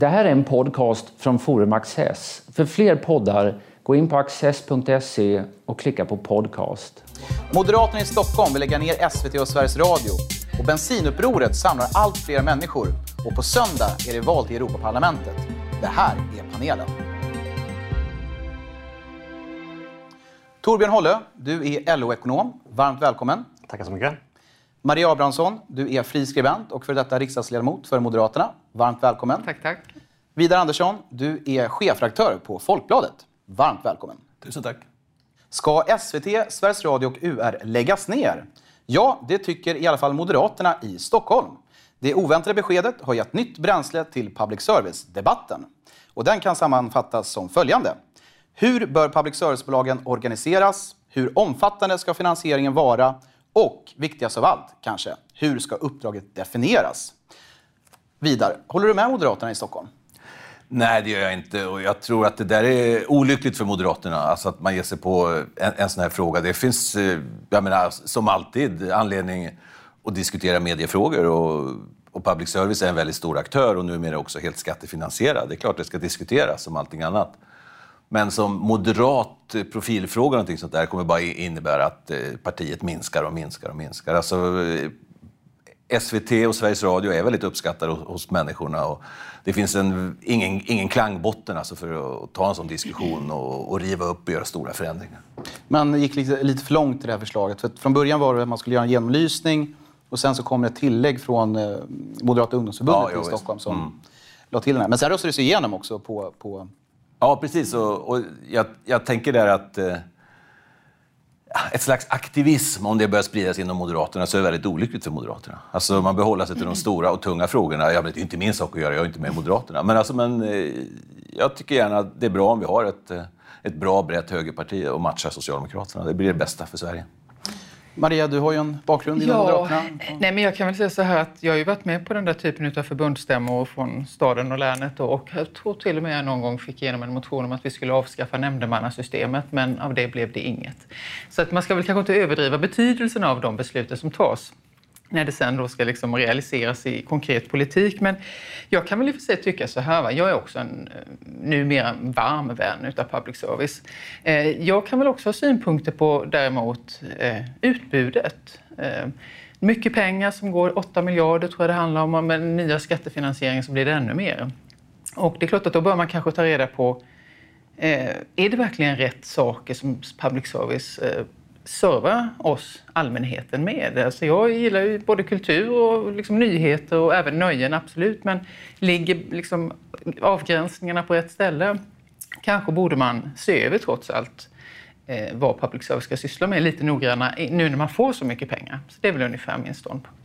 Det här är en podcast från Forum Access. För fler poddar, gå in på access.se och klicka på podcast. Moderaterna i Stockholm vill lägga ner SVT och Sveriges Radio. Och bensinupproret samlar allt fler människor. Och på söndag är det val till Europaparlamentet. Det här är panelen. Torbjörn Hollö, du är LO-ekonom. Varmt välkommen. Tackar så mycket. Maria Abrahamsson, du är friskribent och för detta riksdagsledamot för Moderaterna. Varmt välkommen. Tack, tack. Vidar Andersson, du är chefredaktör på Folkbladet. Varmt välkommen. Tusen tack. Ska SVT, Sveriges Radio och UR läggas ner? Ja, det tycker i alla fall Moderaterna i Stockholm. Det oväntade beskedet har gett nytt bränsle till public service-debatten. Och den kan sammanfattas som följande. Hur bör public service-bolagen organiseras? Hur omfattande ska finansieringen vara? Och viktigast av allt, kanske, hur ska uppdraget definieras? Vidare, håller du med Moderaterna i Stockholm? Nej, det gör jag inte. Och jag tror att det där är olyckligt för Moderaterna, alltså att man ger sig på en, en sån här fråga. Det finns, eh, jag menar, som alltid, anledning att diskutera mediefrågor. Och, och public service är en väldigt stor aktör och numera också helt skattefinansierad. Det är klart det ska diskuteras som allting annat. Men som moderat profilfråga och någonting sånt där kommer bara innebära att eh, partiet minskar och minskar och minskar. Alltså, eh, SVT och Sveriges Radio är väldigt uppskattade hos människorna. Och det finns en, ingen, ingen klangbotten alltså för att ta en sån diskussion och, och riva upp och göra stora förändringar. Man gick lite, lite för långt i det här förslaget. För från början var det att man skulle göra en genomlysning och sen så kom det ett tillägg från eh, Moderata ungdomsförbundet ja, i Stockholm som mm. la till den här. Men sen röstades det igenom också på, på Ja, precis. Och, och jag, jag, tänker där att eh, ett slags aktivism, om det börjar spridas inom Moderaterna, så är det väldigt olyckligt för Moderaterna. Alltså man behåller sig till de stora och tunga frågorna. Ja, det är inte min sak att göra, jag är inte med i Moderaterna. Men, alltså, men eh, jag tycker gärna att det är bra om vi har ett, eh, ett bra brett högerparti och matchar Socialdemokraterna. Det blir det bästa för Sverige. Maria, du har ju en bakgrund inom ja, Moderaterna. Nej, men jag kan väl säga så här att jag har ju varit med på den där typen av förbundsstämmor från staden och länet och jag tror till och med jag någon gång fick igenom en motion om att vi skulle avskaffa nämndemannasystemet men av det blev det inget. Så att man ska väl kanske inte överdriva betydelsen av de besluten som tas när det sen då ska liksom realiseras i konkret politik. Men jag kan väl i och för sig tycka så här, va? jag är också en eh, numera en varm vän utav public service. Eh, jag kan väl också ha synpunkter på däremot eh, utbudet. Eh, mycket pengar som går, 8 miljarder tror jag det handlar om, och med nya skattefinansiering så blir det ännu mer. Och det är klart att då bör man kanske ta reda på, eh, är det verkligen rätt saker som public service serva oss, allmänheten, med. Alltså jag gillar ju både kultur och liksom nyheter och även nöjen, absolut. Men ligger liksom avgränsningarna på rätt ställe? Kanske borde man se över trots allt eh, vad public service ska syssla med lite noggrannare nu när man får så mycket pengar. Så det är väl ungefär min ståndpunkt.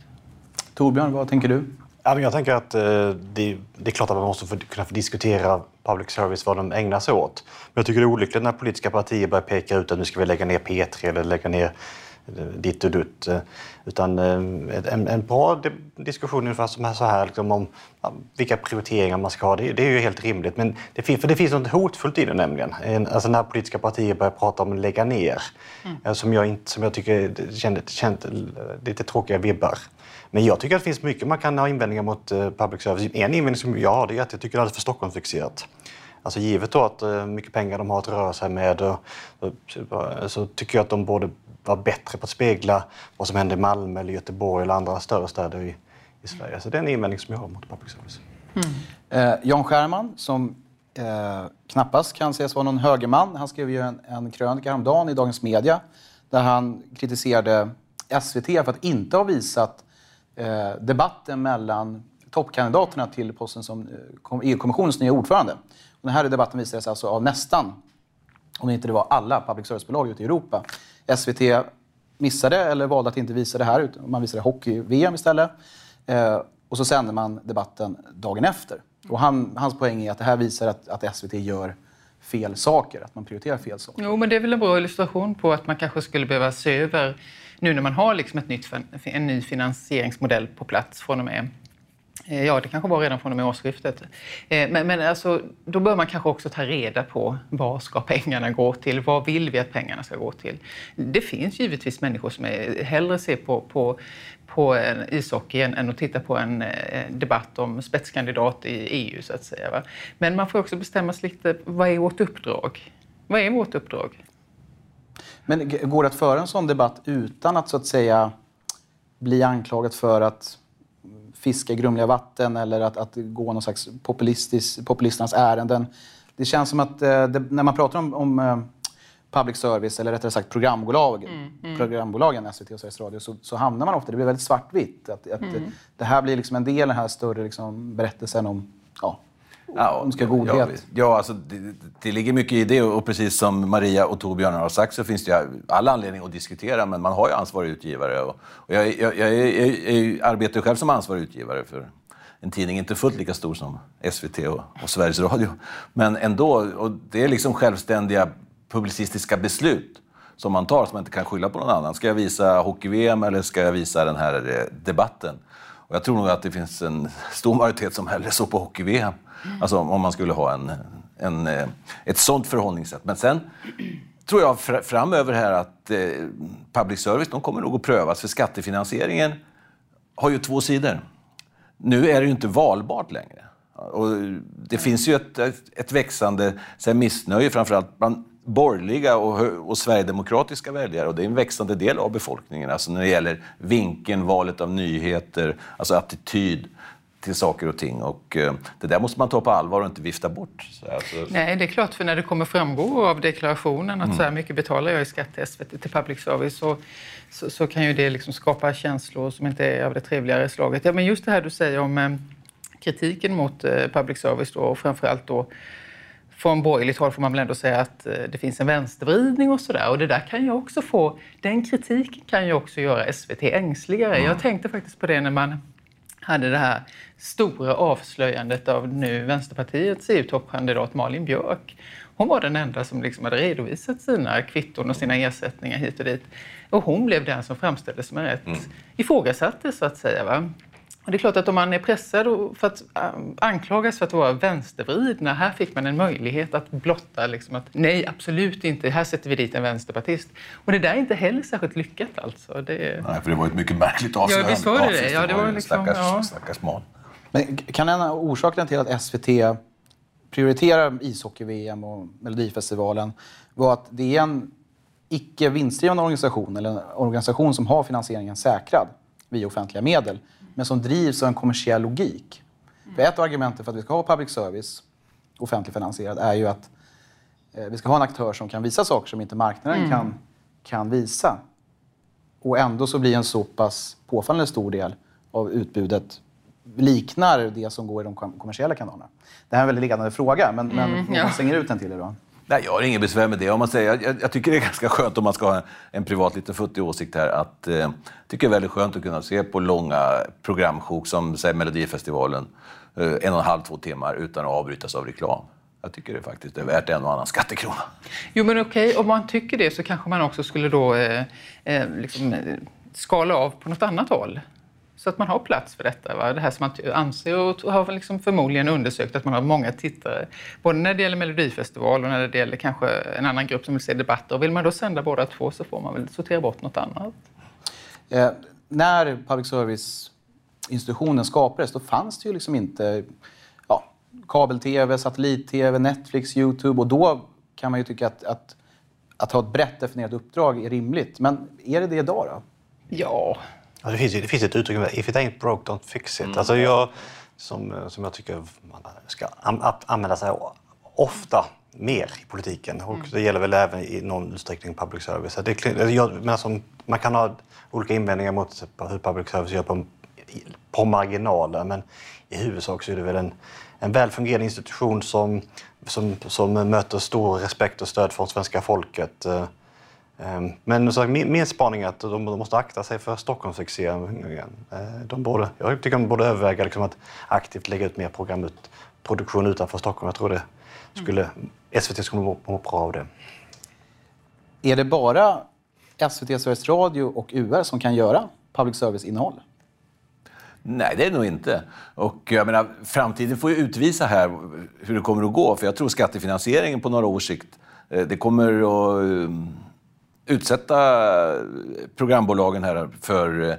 Torbjörn, vad tänker du? Ja, jag tänker att eh, det, är klart att man måste kunna få diskutera public service, vad de ägnar sig åt. Men jag tycker det är olyckligt när politiska partier börjar peka ut att nu ska vi lägga ner P3 eller lägga ner eh, ditt och dutt. Eh, utan en, en bra diskussion ungefär som så här liksom om vilka prioriteringar man ska ha, det, det är ju helt rimligt. Men det, för det finns något hotfullt i det nämligen. Alltså när politiska partier börjar prata om att lägga ner, mm. som, jag inte, som jag tycker kände, kände lite tråkiga vibbar. Men jag tycker att det finns mycket man kan ha invändningar mot eh, public service. En invändning som jag har är att jag tycker det är alldeles för Stockholmsfixerat. Alltså givet då att eh, mycket pengar de har att röra sig med eh, så tycker jag att de borde vara bättre på att spegla vad som händer i Malmö, eller Göteborg eller andra större städer i, i Sverige. Så det är en invändning som jag har mot public service. Mm. Eh, Jan Scherman, som eh, knappast kan sägas vara någon högerman, han skrev ju en, en krönika häromdagen i Dagens Media där han kritiserade SVT för att inte ha visat Eh, debatten mellan toppkandidaterna till posten som eh, EU-kommissionens nya ordförande. Och den här debatten visades alltså av nästan, om inte det var alla public service-bolag ute i Europa. SVT missade eller valde att inte visa det här, man visade hockey-VM istället. Eh, och så sände man debatten dagen efter. Och han, hans poäng är att det här visar att, att SVT gör fel saker, att man prioriterar fel saker. Jo, men det är väl en bra illustration på att man kanske skulle behöva se över nu när man har liksom ett nytt, en ny finansieringsmodell på plats från och med eh, ja, det kanske var redan från och med årsskiftet. Eh, men, men alltså, då bör man kanske också ta reda på vad ska pengarna gå till? Vad vill vi att pengarna ska gå till? Det finns givetvis människor som är, hellre ser på, på, på en ishockey än att titta på en debatt om spetskandidat i EU, så att säga. Va? Men man får också bestämma sig lite, vad är vårt uppdrag? Vad är vårt uppdrag? Men går det att föra en sån debatt utan att så att säga bli anklagad för att fiska i grumliga vatten eller att, att gå någon slags populisternas ärenden? Det känns som att eh, det, när man pratar om, om eh, public service, eller rättare sagt programbolagen, mm, mm. programbolagen SVT och Sveriges Radio, så, så hamnar man ofta, det blir väldigt svartvitt. Att, att mm. Det här blir liksom en del av den här större liksom, berättelsen om ja, önskar godhet. Ja, ja alltså, det, det, ligger mycket i det och precis som Maria och Torbjörn har sagt så finns det all anledning att diskutera men man har ju ansvarig utgivare. Och, och jag, jag, jag, jag, arbetar själv som ansvarig utgivare för en tidning inte fullt lika stor som SVT och, och Sveriges Radio. Men ändå, och det är liksom självständiga publicistiska beslut som man tar som man inte kan skylla på någon annan. Ska jag visa hockey-VM eller ska jag visa den här eh, debatten? Och jag tror nog att det finns en stor majoritet som hellre såg på hockey-VM. Alltså om man skulle ha en, en, eh, ett sånt förhållningssätt. Men sen tror jag framöver här att eh, public service de kommer nog att prövas för skattefinansieringen har ju två sidor. Nu är det ju inte valbart längre. Och det finns ju ett, ett växande här, missnöje framförallt bland borgerliga och, och sverigedemokratiska väljare och det är en växande del av befolkningen. Alltså när det gäller vinkeln, valet av nyheter, alltså attityd till saker och ting. Och eh, det där måste man ta på allvar och inte vifta bort. Alltså... Nej, det är klart, för när det kommer framgå av deklarationen att mm. så här mycket betalar jag i skatt till SVT, till public service, så, så, så, kan ju det liksom skapa känslor som inte är av det trevligare slaget. Ja, men just det här du säger om eh, kritiken mot eh, public service då, och framförallt då från borgerligt håll får man väl ändå säga att det finns en vänstervridning och sådär. Och det där kan ju också få, den kritiken kan ju också göra SVT ängsligare. Mm. Jag tänkte faktiskt på det när man hade det här stora avslöjandet av nu Vänsterpartiets EU-toppkandidat Malin Björk. Hon var den enda som liksom hade redovisat sina kvitton och sina ersättningar hit och dit. Och hon blev den som framställdes som rätt mm. ifrågasattes, så att säga. Va? Och det är klart att om man är pressad för att anklagas för att vara vänstervridna, här fick man en möjlighet att blotta liksom att nej, absolut inte, här sätter vi dit en vänsterpartist. Och det där är inte heller särskilt lyckat alltså. Det... Nej, för det var ett mycket märkligt avslöjande. Ja, visst var det det? Ja, det var liksom, stackars, ja. stackars man. Men kan en av orsakerna till att SVT prioriterar ishockey-VM och Melodifestivalen vara att det är en icke vinstdrivande organisation, eller en organisation som har finansieringen säkrad via offentliga medel men som drivs av en kommersiell logik. För ett av argumenten för att vi ska ha public service, offentligt finansierad, är ju att eh, vi ska ha en aktör som kan visa saker som inte marknaden mm. kan, kan visa. Och ändå så blir en så pass påfallande stor del av utbudet liknar det som går i de kommersiella kanalerna. Det här är en väldigt ledande fråga, men, mm, men ja. man slänger ut den till er då. Nej, jag har inget besvär med det. Om man säger, jag, jag, tycker det är ganska skönt om man ska ha en, en privat liten futtig åsikt här. Att, eh, tycker det är väldigt skönt att kunna se på långa programsjok som säg, Melodifestivalen, eh, en och en halv, två timmar utan att avbrytas av reklam. Jag tycker det faktiskt är värt en och annan skattekrona. Jo, men okej, okay, om man tycker det så kanske man också skulle då eh, eh liksom, eh, skala av på något annat håll. Så att man har plats för detta. Va? Det här som man anser och har liksom förmodligen undersökt att man har många tittare. Både när det gäller Melodifestival och när det gäller kanske en annan grupp som vill se debatter. Och vill man då sända båda två så får man väl sortera bort något annat. Eh, när public service-institutionen skapades då fanns det ju liksom inte ja, kabel-tv, satellit-tv, Netflix, Youtube. Och då kan man ju tycka att, att, att ha ett brett definierat uppdrag är rimligt. Men är det det idag då? Ja, Ja, det, finns, det finns ett uttryck, if it ain't broke, don't fix it. Mm. Alltså jag, som, som jag tycker man ska använda sig av ofta mer i politiken. Och mm. det gäller väl även i någon utsträckning public service. Det, jag, men alltså, man kan ha olika invändningar mot hur public service gör på, på marginalen men i huvudsak så är det väl en, en väl fungerande institution som, som, som möter stor respekt och stöd från svenska folket. Eh, Ehm, men så min, min spaning är att de, måste akta sig för Stockholmssuccén. Ehm, de borde, jag tycker de borde överväga liksom att aktivt lägga ut mer programproduktion utanför Stockholm. Jag tror det skulle, SVT skulle må, må bra av det. Är det bara SVT, Sveriges Radio och UR som kan göra public service-innehåll? Nej, det är det nog inte. Och jag menar, framtiden får ju utvisa här hur det kommer att gå. För jag tror skattefinansieringen på några års sikt, eh, det kommer att utsätta eh, programbolagen här för eh,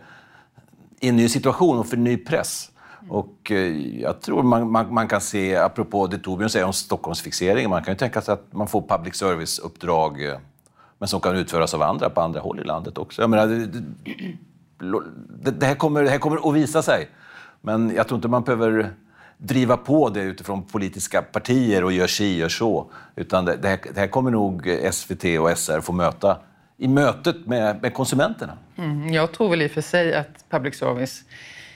en ny situation och för ny press. Och eh, jag tror man, man, man, kan se, apropå det Torbjörn säger om Stockholmsfixeringen, man kan ju tänka sig att man får public service-uppdrag men som kan utföras av andra på andra håll i landet också. Jag menar, det, det, det, här kommer, det här kommer att visa sig. Men jag tror inte man behöver driva på det utifrån politiska partier och gör si, gör så. Utan det, det, här, det här kommer nog SVT och SR få möta i mötet med, med konsumenterna. Mm, jag tror väl i och för sig att public service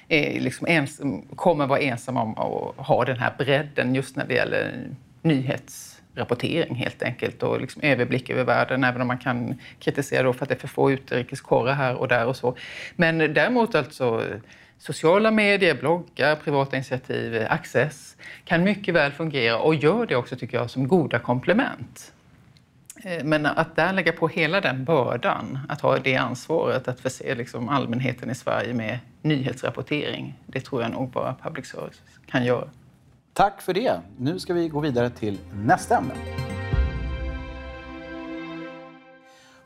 är liksom ens, kommer vara ensam om att ha den här bredden just när det gäller nyhetsrapportering helt enkelt och liksom överblick över världen, även om man kan kritisera då för att det är för få utrikeskorrar här och där och så. Men däremot alltså sociala medier, bloggar, privata initiativ, Access kan mycket väl fungera och gör det också tycker jag som goda komplement. Eh, men att där lägga på hela den bördan, att ha det ansvaret att förse liksom allmänheten i Sverige med nyhetsrapportering, det tror jag nog bara public service kan göra. Tack för det. Nu ska vi gå vidare till nästa ämne.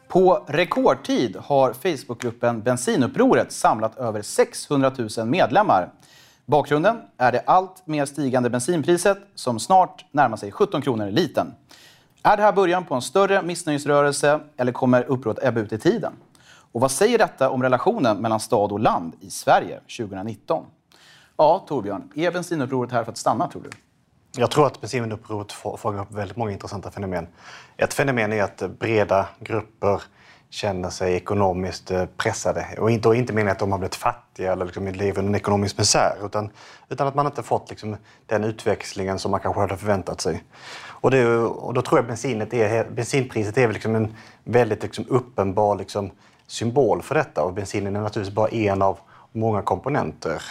På rekordtid har Facebookgruppen Bensinupproret samlat över 600 000 medlemmar. Bakgrunden är det allt mer stigande bensinpriset som snart närmar sig 17 kronor litern. Är det här början på en större missnöjesrörelse eller kommer upproret ebba ut i tiden? Och vad säger detta om relationen mellan stad och land i Sverige 2019? Ja, Torbjörn, är bensinupproret här för att stanna tror du? Jag tror att bensinupproret fångar upp väldigt många intressanta fenomen. Ett fenomen är att breda grupper känner sig ekonomiskt eh, pressade. Och inte, och inte menar att de har blivit fattiga eller liksom lever under en ekonomisk misär utan, utan att man inte fått liksom den utväxlingen som man kanske hade förväntat sig. Och, det, och då tror jag bensinet är, bensinpriset är liksom en väldigt liksom uppenbar liksom symbol för detta och bensinen är naturligtvis bara en av många komponenter.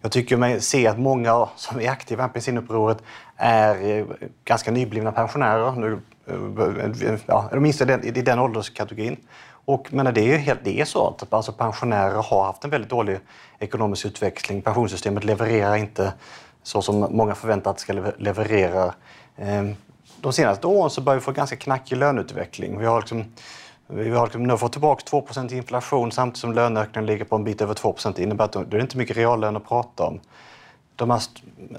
Jag tycker mig se att många som är aktiva i bensinupproret är eh, ganska nyblivna pensionärer. Nu, eh, ja, åtminstone i den, ålderskategorin. Och, men det är, helt, det är så att alltså pensionärer har haft en väldigt dålig ekonomisk utveckling. Pensionssystemet levererar inte så som många förväntat att det ska leverera. Eh, de senaste åren så börjar vi få ganska knackig löneutveckling. Vi har liksom vi har liksom nu fått tillbaka 2% inflation samtidigt som löneökningen ligger på en bit över 2 Det innebär att det är inte mycket reallön att prata om. De här,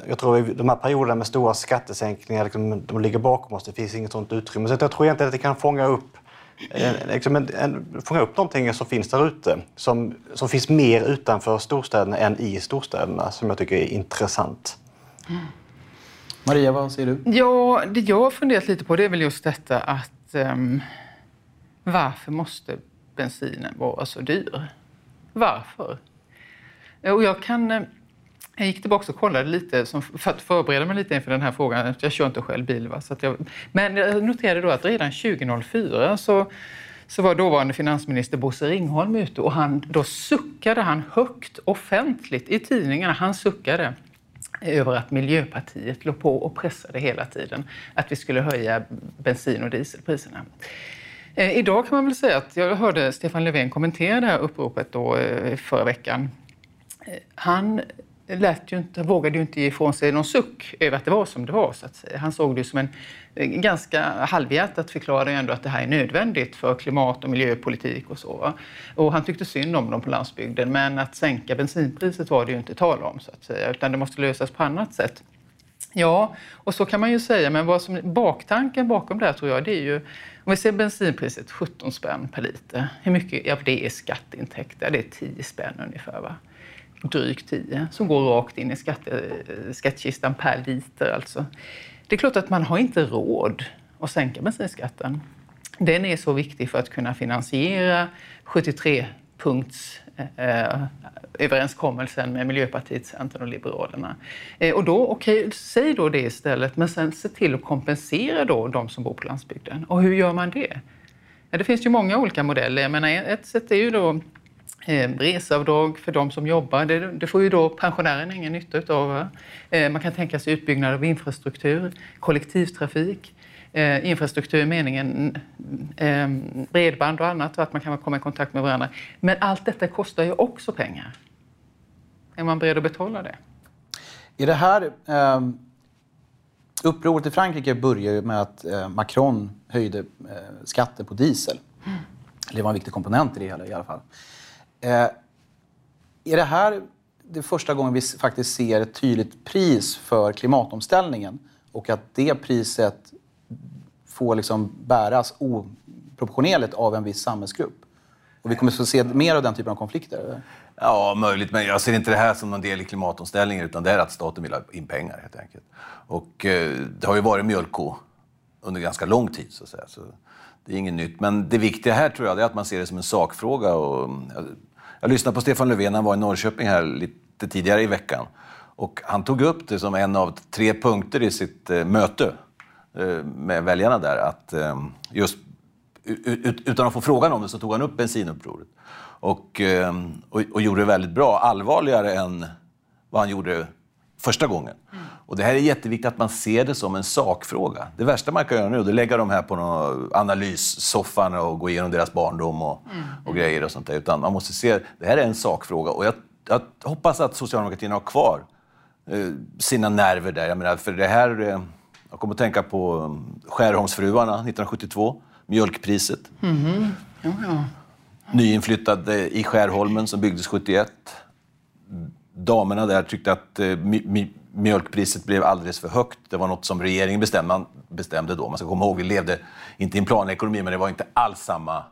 jag tror de här perioderna med stora skattesänkningar liksom, de ligger bakom oss. Det finns inget sånt utrymme. Så jag tror egentligen att det kan fånga upp, eh, liksom en, en, fånga upp någonting som finns där ute. Som, som finns mer utanför storstäderna än i storstäderna som jag tycker är intressant. Mm. Maria, vad säger du? Ja, det jag har funderat lite på det är väl just detta att um varför måste bensinen vara så dyr? Varför? Och jag kan... Eh, jag gick tillbaka och kollade lite för att förbereda mig lite inför den här frågan. Jag kör inte själv bil. Va? Så jag, men jag noterade då att redan 2004 så, så var dåvarande finansminister Bosse Ringholm ute och han, då suckade han högt offentligt i tidningarna. Han suckade över att Miljöpartiet låg på och pressade hela tiden att vi skulle höja bensin och dieselpriserna. Eh, idag kan man väl säga att jag hörde Stefan Löfven kommentera det här uppropet då, eh, förra veckan. Eh, han lät ju inte, vågade ju inte ge ifrån sig någon suck över att det var som det var. Så att säga. Han såg det som en eh, ganska halvhjärtat förklarade ändå att det här är nödvändigt för klimat och miljöpolitik och så. Och han tyckte synd om dem på landsbygden, men att sänka bensinpriset var det ju inte tal om, så att säga, utan det måste lösas på annat sätt. Ja, och så kan man ju säga, men vad som, baktanken bakom det här tror jag, det är ju om vi ser bensinpriset 17 spänn per liter, hur mycket ja, det är skatteintäkter? Det är 10 spänn ungefär. Va? Drygt 10 som går rakt in i skatte, eh, skattkistan per liter. Alltså. Det är klart att man har inte råd att sänka bensinskatten. Den är så viktig för att kunna finansiera 73 punkts eh, överenskommelsen med Miljöpartiet, Centern och Liberalerna. Eh, och då, okej, okay, säg då det istället, men sen se till att kompensera då de som bor på landsbygden. Och hur gör man det? Ja, det finns ju många olika modeller. Jag menar, ett sätt är ju då reseavdrag för de som jobbar. Det, det får ju då pensionärerna ingen nytta av. Eh, man kan tänka sig utbyggnad av infrastruktur, kollektivtrafik eh, infrastruktur i meningen eh, bredband och annat och att man kan komma i kontakt med varandra. Men allt detta kostar ju också pengar. Är man beredd att betala det? I det här eh, upproret i Frankrike började ju med att eh, Macron höjde eh, skatten på diesel. Mm. Det var en viktig komponent i det hela i alla fall. Eh, är det här det första gången vi faktiskt ser ett tydligt pris för klimatomställningen och att det priset får liksom bäras oproportionerligt av en viss samhällsgrupp? Och vi kommer att få se mer av den typen av konflikter? Ja, möjligt. Men jag ser inte det här som någon del i klimatomställningen utan det är att staten vill ha in pengar helt enkelt. Och eh, det har ju varit mjölkko under ganska lång tid så att säga. Så det är inget nytt. Men det viktiga här tror jag är att man ser det som en sakfråga. Och, mm, jag, jag lyssnade på Stefan Löfven, han var i Norrköping här lite tidigare i veckan. Och han tog upp det som en av tre punkter i sitt eh, möte eh, med väljarna där. Att eh, just utan att få frågan om det så tog han upp bensinupproret. Och, eh, och, och, gjorde det väldigt bra. Allvarligare än vad han gjorde första gången. Mm. Och det här är jätteviktigt att man ser det som en sakfråga. Det värsta man kan göra nu är att lägga de här på någon analyssoffan och gå igenom deras barndom och, mm. och grejer och sånt där. Utan man måste se, det här är en sakfråga. Och jag, jag hoppas att socialdemokratin har kvar eh, sina nerver där. Jag menar, för det här... Eh, jag kommer att tänka på um, Skärholmsfruarna 1972 mjölkpriset. Mm. Ja, ja. Nyinflyttad i Skärholmen som byggdes 71. Damerna där tyckte att eh, mjölkpriset blev alldeles för högt. Det var något som regeringen bestämde, bestämde då. Man ska komma ihåg, vi levde inte i en planekonomi, men det var inte alls samma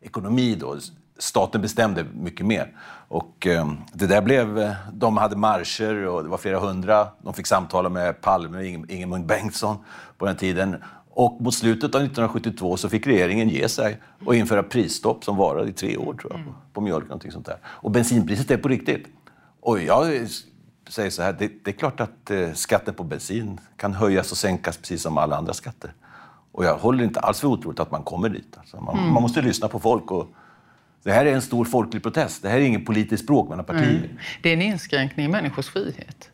ekonomi då. Staten bestämde mycket mer. Och eh, det där blev, eh, de hade marscher och det var flera hundra. De fick samtala med Palme Ingemund Bengtsson på den tiden. Och mot slutet av 1972 så fick regeringen ge sig och införa prisstopp som varade i tre år tror jag, mm. på mjölk. Någonting sånt där. Och bensinpriset är på riktigt. Och jag säger så här, det, det är klart att eh, skatten på bensin kan höjas och sänkas precis som alla andra skatter. Och jag håller inte alls för otroligt att man kommer dit. Alltså man, mm. man måste lyssna på folk. Och, det här är en stor folklig protest. Det här är ingen politiskt bråk mellan partier. Mm. Det är en inskränkning i människors frihet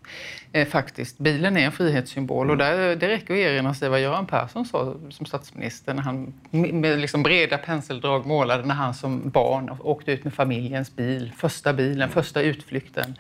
eh, faktiskt. Bilen är en frihetssymbol och där, det räcker att erinra sig vad Göran Persson sa som statsminister när han med liksom breda penseldrag målade när han som barn åkte ut med familjens bil, första bilen, första utflykten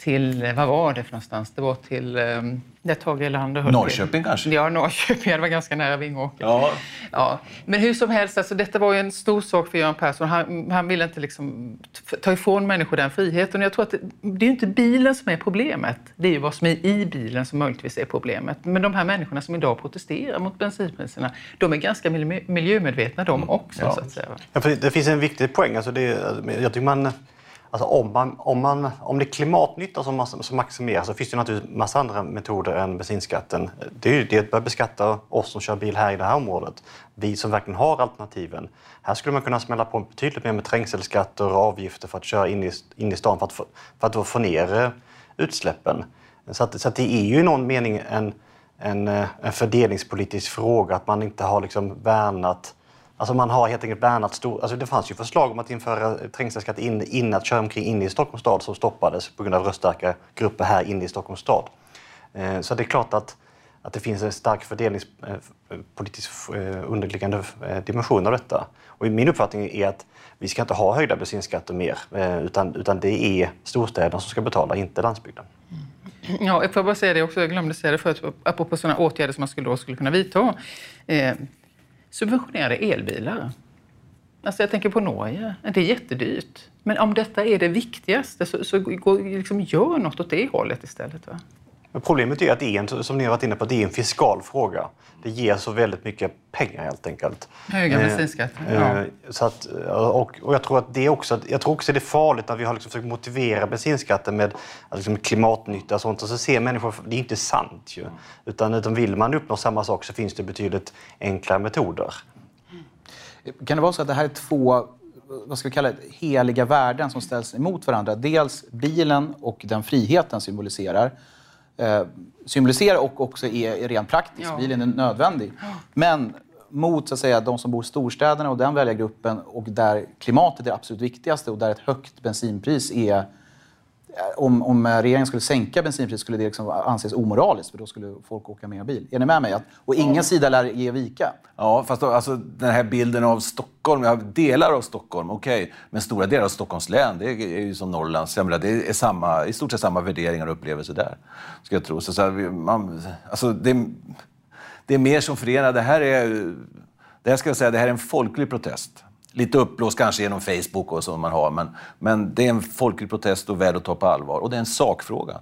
till, vad var det för någonstans? Det var till um, där Tage Erlander höll Norrköping till. kanske? Ja, Norrköping. Det var ganska nära Vingåker. Ja. Ja. Men hur som helst, alltså, detta var ju en stor sak för Göran Persson. Han, han ville inte liksom ta ifrån människor den friheten. Jag tror att det, det är ju inte bilen som är problemet. Det är ju vad som är i bilen som möjligtvis är problemet. Men de här människorna som idag protesterar mot bensinpriserna, de är ganska miljömedvetna de mm. också. Ja. Så att säga. Ja, för det finns en viktig poäng. Alltså det, jag tycker man Alltså om, man, om, man, om det är klimatnytta som, som maximeras så finns det naturligtvis massa andra metoder än bensinskatten. Det är ju det att börja beskatta oss som kör bil här i det här området. Vi som verkligen har alternativen. Här skulle man kunna smälla på betydligt mer med trängselskatter och avgifter för att köra in i, in i stan för att, få, för att få ner eh, utsläppen. Så, att, så att det är ju i någon mening en, en, eh, en fördelningspolitisk fråga att man inte har liksom värnat Alltså man har helt enkelt värnat stor... Alltså det fanns ju förslag om att införa eh, trängselskatt in, in att köra omkring inne i Stockholms stad som stoppades på grund av röststarka grupper här inne i Stockholms stad. Eh, så det är klart att, att det finns en stark fördelningspolitisk eh, eh, eh, underliggande dimension av detta. Och min uppfattning är att vi ska inte ha höjda bensinskatter mer, utan, utan det är storstäderna som ska betala, inte landsbygden. Mm. Ja, jag får bara säga det också, jag glömde säga det förut, apropå sådana åtgärder som man skulle, då skulle kunna vidta subventionerade elbilar. Alltså jag tänker på Norge. Det är jättedyrt. Men om detta är det viktigaste så, så liksom gör något åt det hållet istället. Va? Men problemet är att det är en, som ni har varit inne på, det är en fiskal fråga. Det ger så väldigt mycket pengar helt enkelt. Höga eh, bensinskatter. Eh, ja. så att, och, och jag tror att det också, jag tror också det är farligt när vi har liksom försökt motivera bensinskatten med liksom klimatnytta och sånt och så ser människor, det är inte sant ju. Utan, utan vill man uppnå samma sak så finns det betydligt enklare metoder. Kan det vara så att det här är två vad ska vi kalla det, heliga värden som ställs emot varandra? Dels bilen och den friheten symboliserar eh, symboliserar och också är, är rent praktisk. Ja. Bilen är nödvändig. Men mot så att säga, de som bor i storstäderna och den väljargruppen och där klimatet är det absolut viktigaste och där ett högt bensinpris är om, om regeringen skulle sänka bensinpriset skulle det liksom anses omoraliskt för då skulle folk åka mer bil. Är ni med mig? Att, och ingen sida lär ge vika. Ja, fast då, alltså, den här bilden av Stockholm, ja, delar av Stockholm, okej, okay. men stora delar av Stockholms län, det är, ju som Norrlands, menar, det är samma, i stort sett samma värderingar och upplevelser där, ska jag tro. Så, så här, man, alltså, det, det är mer som förenar. Det här är, det här ska jag säga, det här är en folklig protest. Lite uppblåst kanske genom Facebook och så man har, men, men det är en folklig protest och värd att ta på allvar. Och det är en sakfråga.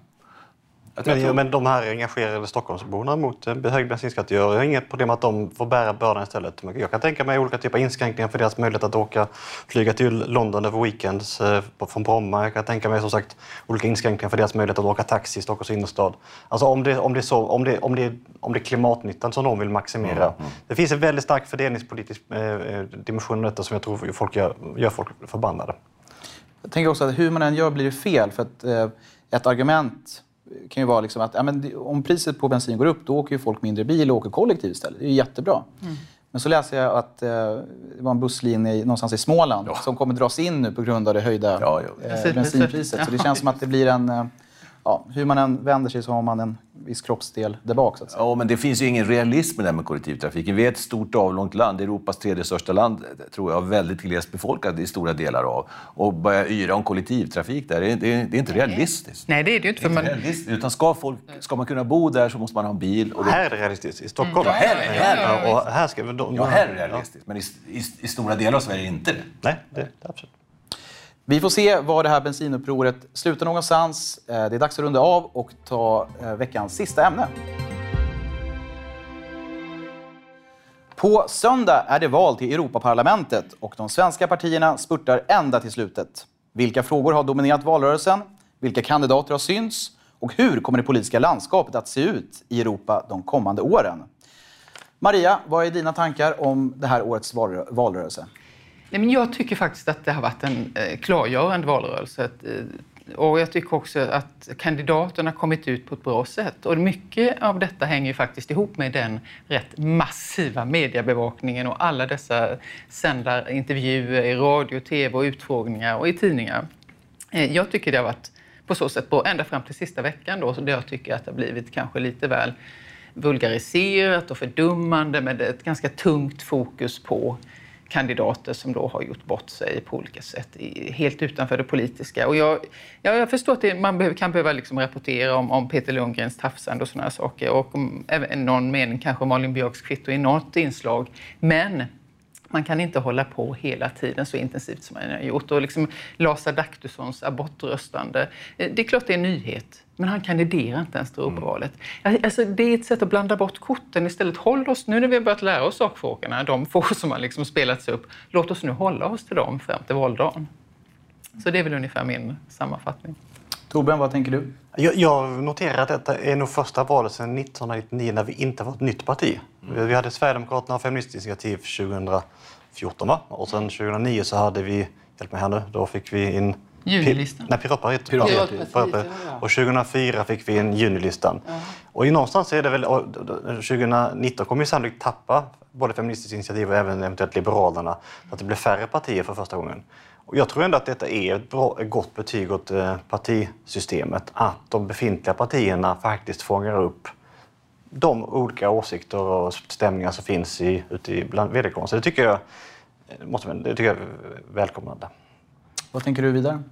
Men, tror... men de här engagerade Stockholmsborna mot hög bensinskatt, jag har inget problem att de får bära bördan istället. Jag kan tänka mig olika typer av inskränkningar för deras möjlighet att åka, flyga till London över weekends eh, från Bromma. Jag kan tänka mig som sagt olika inskränkningar för deras möjlighet att åka taxi i Stockholms innerstad. Alltså om det, om det, är, så, om det, om det, om det är klimatnyttan som de vill maximera. Mm, mm. Det finns en väldigt stark fördelningspolitisk eh, eh dimension i detta som jag tror folk gör, gör folk förbannade. Jag tänker också att hur man än gör blir det fel. För att, eh, ett argument kan ju vara liksom att ja, men om priset på bensin går upp då åker ju folk mindre bil och åker kollektivt istället. Det är ju jättebra. Mm. Men så läser jag att eh, det var en busslinje någonstans i Småland ja. som kommer dras in nu på grund av det höjda ja, eh, bensinpriset. Så det känns som att det blir en... Ja, hur man än vänder sig så har man en viss kroppsdel där bak. Så att säga. Ja, men det finns ju ingen realism i det med kollektivtrafiken. Vi är ett stort avlångt land, Europas tredje största land, tror jag, väldigt glest befolkat i stora delar av. Och börja yra om kollektivtrafik där, det är, det är, det är inte realistiskt. Nej, det är det ju inte. För man... realistiskt, utan ska, folk, ska man kunna bo där så måste man ha en bil. Och då... Här är det realistiskt, i Stockholm. Mm. Ja, här är det, här, ja, och här ska vi... ja, här är det realistiskt, men i, i, i, stora delar av Sverige är det inte det. Nej, det, det är absolut. Vi får se var det här bensinupproret slutar någonstans. Eh, det är dags att runda av och ta eh, veckans sista ämne. På söndag är det val till Europaparlamentet och de svenska partierna spurtar ända till slutet. Vilka frågor har dominerat valrörelsen? Vilka kandidater har synts? Och hur kommer det politiska landskapet att se ut i Europa de kommande åren? Maria, vad är dina tankar om det här årets valrörelse? Nej, men jag tycker faktiskt att det har varit en eh, klargörande valrörelse. Eh, och jag tycker också att kandidaterna kommit ut på ett bra sätt. Och mycket av detta hänger faktiskt ihop med den rätt massiva mediebevakningen och alla dessa sända intervjuer i radio, tv och utfrågningar och i tidningar. Eh, jag tycker det har varit på så sätt bra ända fram till sista veckan då, så där jag tycker att det har blivit kanske lite väl vulgariserat och fördummande med ett ganska tungt fokus på kandidater som då har gjort bort sig på olika sätt, helt utanför det politiska. Och jag, ja, jag förstår att det, man behöver, kan behöva liksom rapportera om, om Peter Lundgrens tafsande och sådana saker och om, även någon mening kanske Malin Björks kvitto i något inslag. Men man kan inte hålla på hela tiden så intensivt som man har gjort. Och liksom Lars Adaktussons abortröstande, eh, det är klart det är en nyhet. Men han kandiderar inte ens till mm. Europavalet. Alltså, det är ett sätt att blanda bort korten. Istället håll oss, nu när vi har börjat lära oss sakfrågorna, de få som har liksom spelats upp, låt oss nu hålla oss till dem fram till valdagen. Så det är väl ungefär min sammanfattning. Torbjörn, vad tänker du? Jag, jag noterar att detta är nog första valet sedan 1999 när vi inte var ett nytt parti. Mm. Vi hade Sverigedemokraterna och Feministiskt initiativ 2014 va? och sen 2009 så hade vi, hjälp mig här nu, då fick vi in Junilistan? Nej, Piratpartiet. Piratpartiet. Och 2004 fick vi in Junilistan. Ja. Och i någonstans är det väl... 2019 kommer vi sannolikt tappa både Feministiskt initiativ och även eventuellt Liberalerna. Att det blir färre partier för första gången. Och jag tror ändå att detta är ett, bra, ett gott betyg åt eh, partisystemet. Att de befintliga partierna faktiskt fångar upp de olika åsikter och stämningar som finns i, ute i bland vederkåren. Så det tycker jag, måste, det tycker jag är välkomnande. Vad tänker du vidare?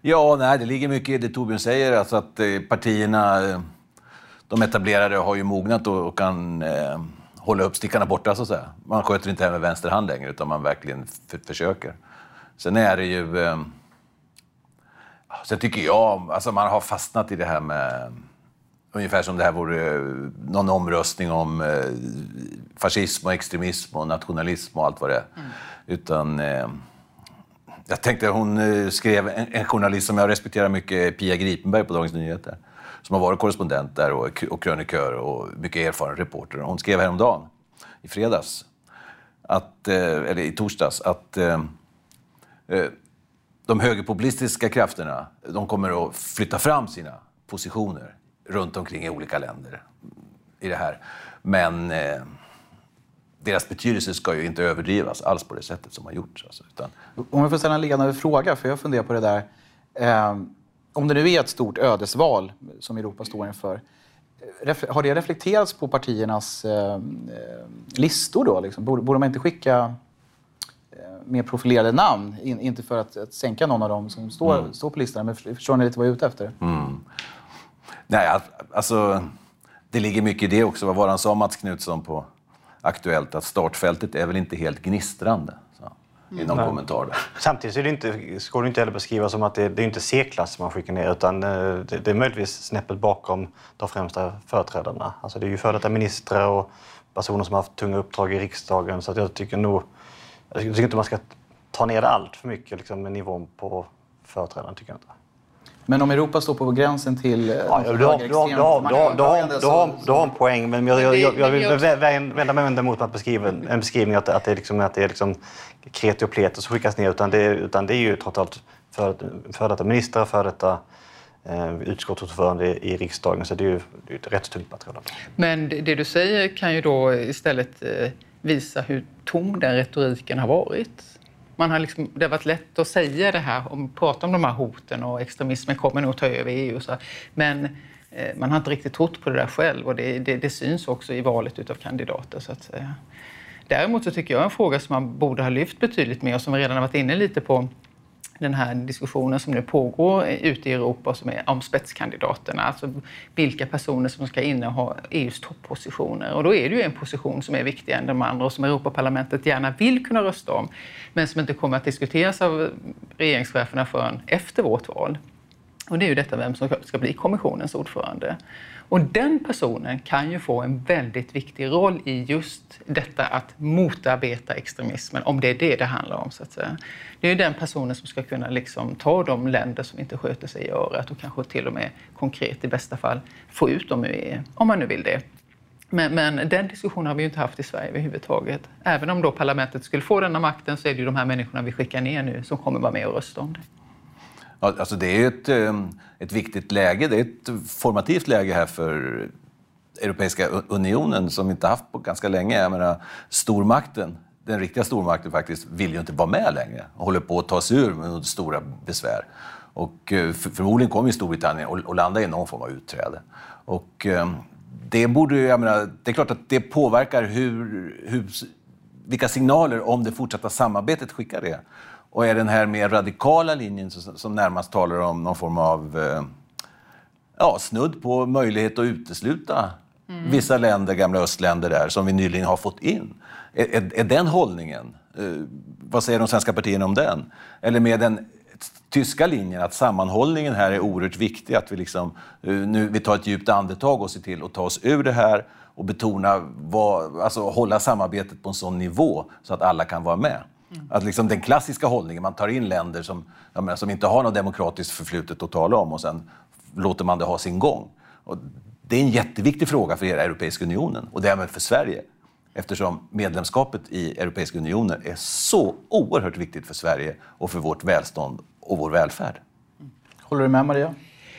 Ja, nej, det ligger mycket i det Torbjörn säger. Alltså att eh, partierna, eh, de etablerade, har ju mognat och, och kan eh, hålla upp stickarna borta, så att säga. Man sköter inte det här med vänster hand längre, utan man verkligen försöker. Sen är det ju... Eh, sen tycker jag, alltså man har fastnat i det här med Ungefär som det här vore någon omröstning om eh, fascism och extremism och nationalism och allt vad det är. Mm. Utan... Eh, jag tänkte, hon eh, skrev, en, en, journalist som jag respekterar mycket, Pia Gripenberg på Dagens Nyheter, som har varit korrespondent där och, och krönikör och mycket erfaren reporter. Hon skrev häromdagen, i fredags, att, eh, eller i torsdags, att eh, eh, Eh, de högerpopulistiska krafterna de kommer att flytta fram sina positioner runt omkring i olika länder i det här. Men eh, deras betydelse ska ju inte överdrivas alls på det sättet som har gjorts. Alltså, utan... Om jag får ställa en ledande fråga, för jag funderar på det där. Eh, om det nu är ett stort ödesval som Europa står inför, har det reflekterats på partiernas eh, listor då? Liksom? Borde, borde man inte skicka mer profilerade namn? In, inte för att, att sänka någon av dem som står, står på listan, men för- förstår ni lite vad jag är ute efter? Nej, al- alltså, det ligger mycket i det också. Vad var det han sa, Mats Knutsson, på Aktuellt? Att startfältet är väl inte helt gnistrande. Så, I någon kommentar där. Samtidigt så är det inte, ska det inte heller beskrivas som att det, det är inte C-klass man skickar ner utan eh, det, det är möjligtvis snäppet bakom de främsta företrädarna. Alltså det är ju före detta ministrar och personer som har haft tunga uppdrag i riksdagen så att jag tycker nog jag tycker inte man ska ta ner allt för mycket liksom, med nivån på företrädarna. Tycker jag inte. Men om Europa står på gränsen till Ja, du, har, du, har, du, har, du, har, du, har, du, har, du har en poäng, men jag, jag, jag, jag vill vä- vä- vända mig mot att beskriva, en beskrivning att, att det är, liksom, att det är liksom kreti och pleti som skickas ner. Utan det, utan det är ju trots allt för, för detta ministrar, för detta eh, utskottsordförande i, riksdagen. Så det är ju det är ett rätt tungt material. Men det, det du säger kan ju då istället eh, visa hur tom den retoriken har varit. Man har liksom, det har varit lätt att säga det här, om, prata om de här hoten och extremismen kommer nog ta över EU. Så, men eh, man har inte riktigt trott på det där själv och det, det, det syns också i valet utav kandidater. Så att säga. Däremot så tycker jag en fråga som man borde ha lyft betydligt mer och som vi redan har varit inne lite på den här diskussionen som nu pågår ute i Europa som är om spetskandidaterna. Alltså vilka personer som ska inneha EUs toppositioner. Och då är det ju en position som är viktigare än de andra och som Europaparlamentet gärna vill kunna rösta om men som inte kommer att diskuteras av regeringscheferna förrän efter vårt val. Och det är ju detta vem som ska bli kommissionens ordförande. Och den personen kan ju få en väldigt viktig roll i just detta att motarbeta extremismen, om det är det det handlar om. Så att säga. Det är ju den personen som ska kunna liksom ta de länder som inte sköter sig i örat och kanske till och med konkret i bästa fall få ut dem ur EU, om man nu vill det. Men, men den diskussionen har vi ju inte haft i Sverige överhuvudtaget. Även om då parlamentet skulle få denna makten så är det ju de här människorna vi skickar ner nu som kommer vara med och rösta om det. Alltså det är ett, ehm, ett viktigt läge. Det är ett formativt läge här för Europeiska unionen som vi inte haft på ganska länge. Jag menar, stormakten, den riktiga stormakten faktiskt, vill ju inte vara med längre och håller på att ta sig ur med stora besvär. Och eh, förmodligen kommer ju Storbritannien att landa i någon form av utträde. Och ehm, det borde jag menar, det är klart att det påverkar hur, hur, vilka signaler om det fortsatta samarbetet skickar det. Och är den här mer radikala linjen som, närmast talar om någon form av eh, ja, snudd på möjlighet att utesluta vissa länder, gamla östländer där, som vi nyligen har fått in. Är, är, är den hållningen, eh, vad säger de svenska partierna om den? Eller med den tyska linjen att sammanhållningen här är oerhört viktig, att vi, liksom, eh, nu, vi tar ett djupt andetag och ser till att ta oss ur det här och betona, vad, alltså hålla samarbetet på en sån nivå så att alla kan vara med. Att liksom den klassiska hållningen, man tar in länder som, jag menar, som inte har något demokratiskt förflutet att tala om och sen låter man det ha sin gång. Och det är en jätteviktig fråga för hela Europeiska unionen och därmed för Sverige. Eftersom medlemskapet i Europeiska unionen är så oerhört viktigt för Sverige och för vårt välstånd och vår välfärd. Håller du med Maria?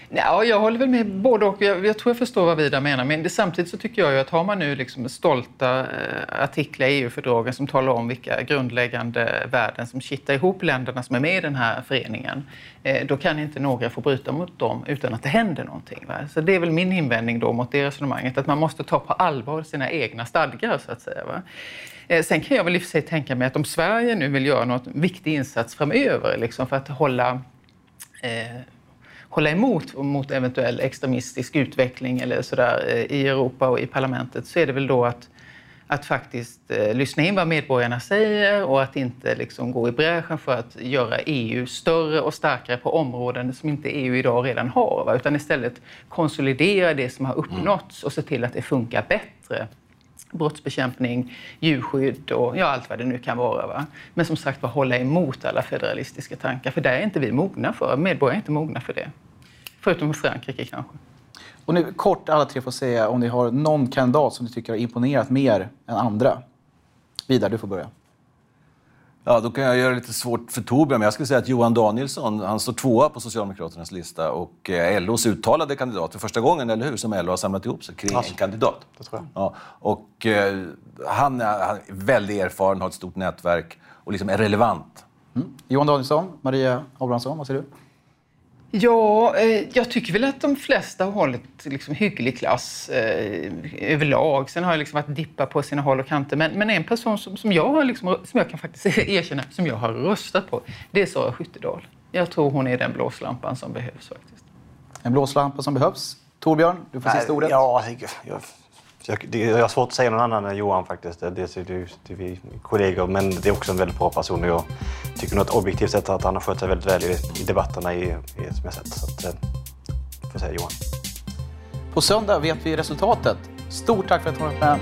Ja, jag håller väl med både och. Jag, jag tror jag förstår vad Vidar menar. Men det, samtidigt så tycker jag ju att har man nu liksom stolta eh, artiklar i EU-fördragen som talar om vilka grundläggande värden som kittar ihop länderna som är med i den här föreningen, eh, då kan inte några få bryta mot dem utan att det händer någonting. Va? Så det är väl min invändning då mot det resonemanget, att man måste ta på allvar sina egna stadgar så att säga. Va? Eh, sen kan jag väl i och för sig tänka mig att om Sverige nu vill göra något viktig insats framöver liksom för att hålla eh, hålla emot mot eventuell extremistisk utveckling eller sådär eh, i Europa och i parlamentet så är det väl då att, att faktiskt eh, lyssna in vad medborgarna säger och att inte liksom gå i bräschen för att göra EU större och starkare på områden som inte EU idag redan har. Va? Utan istället konsolidera det som har uppnåtts och se till att det funkar bättre brottsbekämpning, djurskydd och ja, allt vad det nu kan vara. Va? Men som sagt var, hålla emot alla federalistiska tankar, för det är inte vi mogna för. Medborgare är inte mogna för det. Förutom Frankrike kanske. Och nu kort alla tre får säga om ni har någon kandidat som ni tycker har imponerat mer än andra. Vidar, du får börja. Ja, då kan jag göra det lite svårt för Torbjörn, men jag skulle säga att Johan Danielsson, han står tvåa på Socialdemokraternas lista och eh, LOs uttalade kandidat för första gången, eller hur, som LO har samlat ihop sig kring Alltså, en kandidat. det tror jag. Ja, och eh, han, är, han är väldigt erfaren, har ett stort nätverk och liksom är relevant. Johan Danielsson, Maria Abrahamsson, vad säger du? Ja, eh, jag tycker väl att de flesta har hållit liksom, hygglig klass eh, överlag. Sen har jag liksom varit dippa på sina håll och kanter. Men, men en person som, som, jag har liksom, som jag kan faktiskt erkänna, som jag har röstat på, det är Sara Skyttedal. Jag tror hon är den blåslampan som behövs faktiskt. En blåslampa som behövs. Torbjörn, du får sista ordet. Ja, jag, jag, det, jag har svårt att säga någon annan än Johan faktiskt. Dels är det, du är vi kollegor, men det är också en väldigt bra person och jag tycker nog att objektivt sett att han har skött sig väldigt väl i, i debatterna i, i som jag sett. Så att, eh, får säga Johan. På söndag vet vi resultatet. Stort tack för att du har varit med.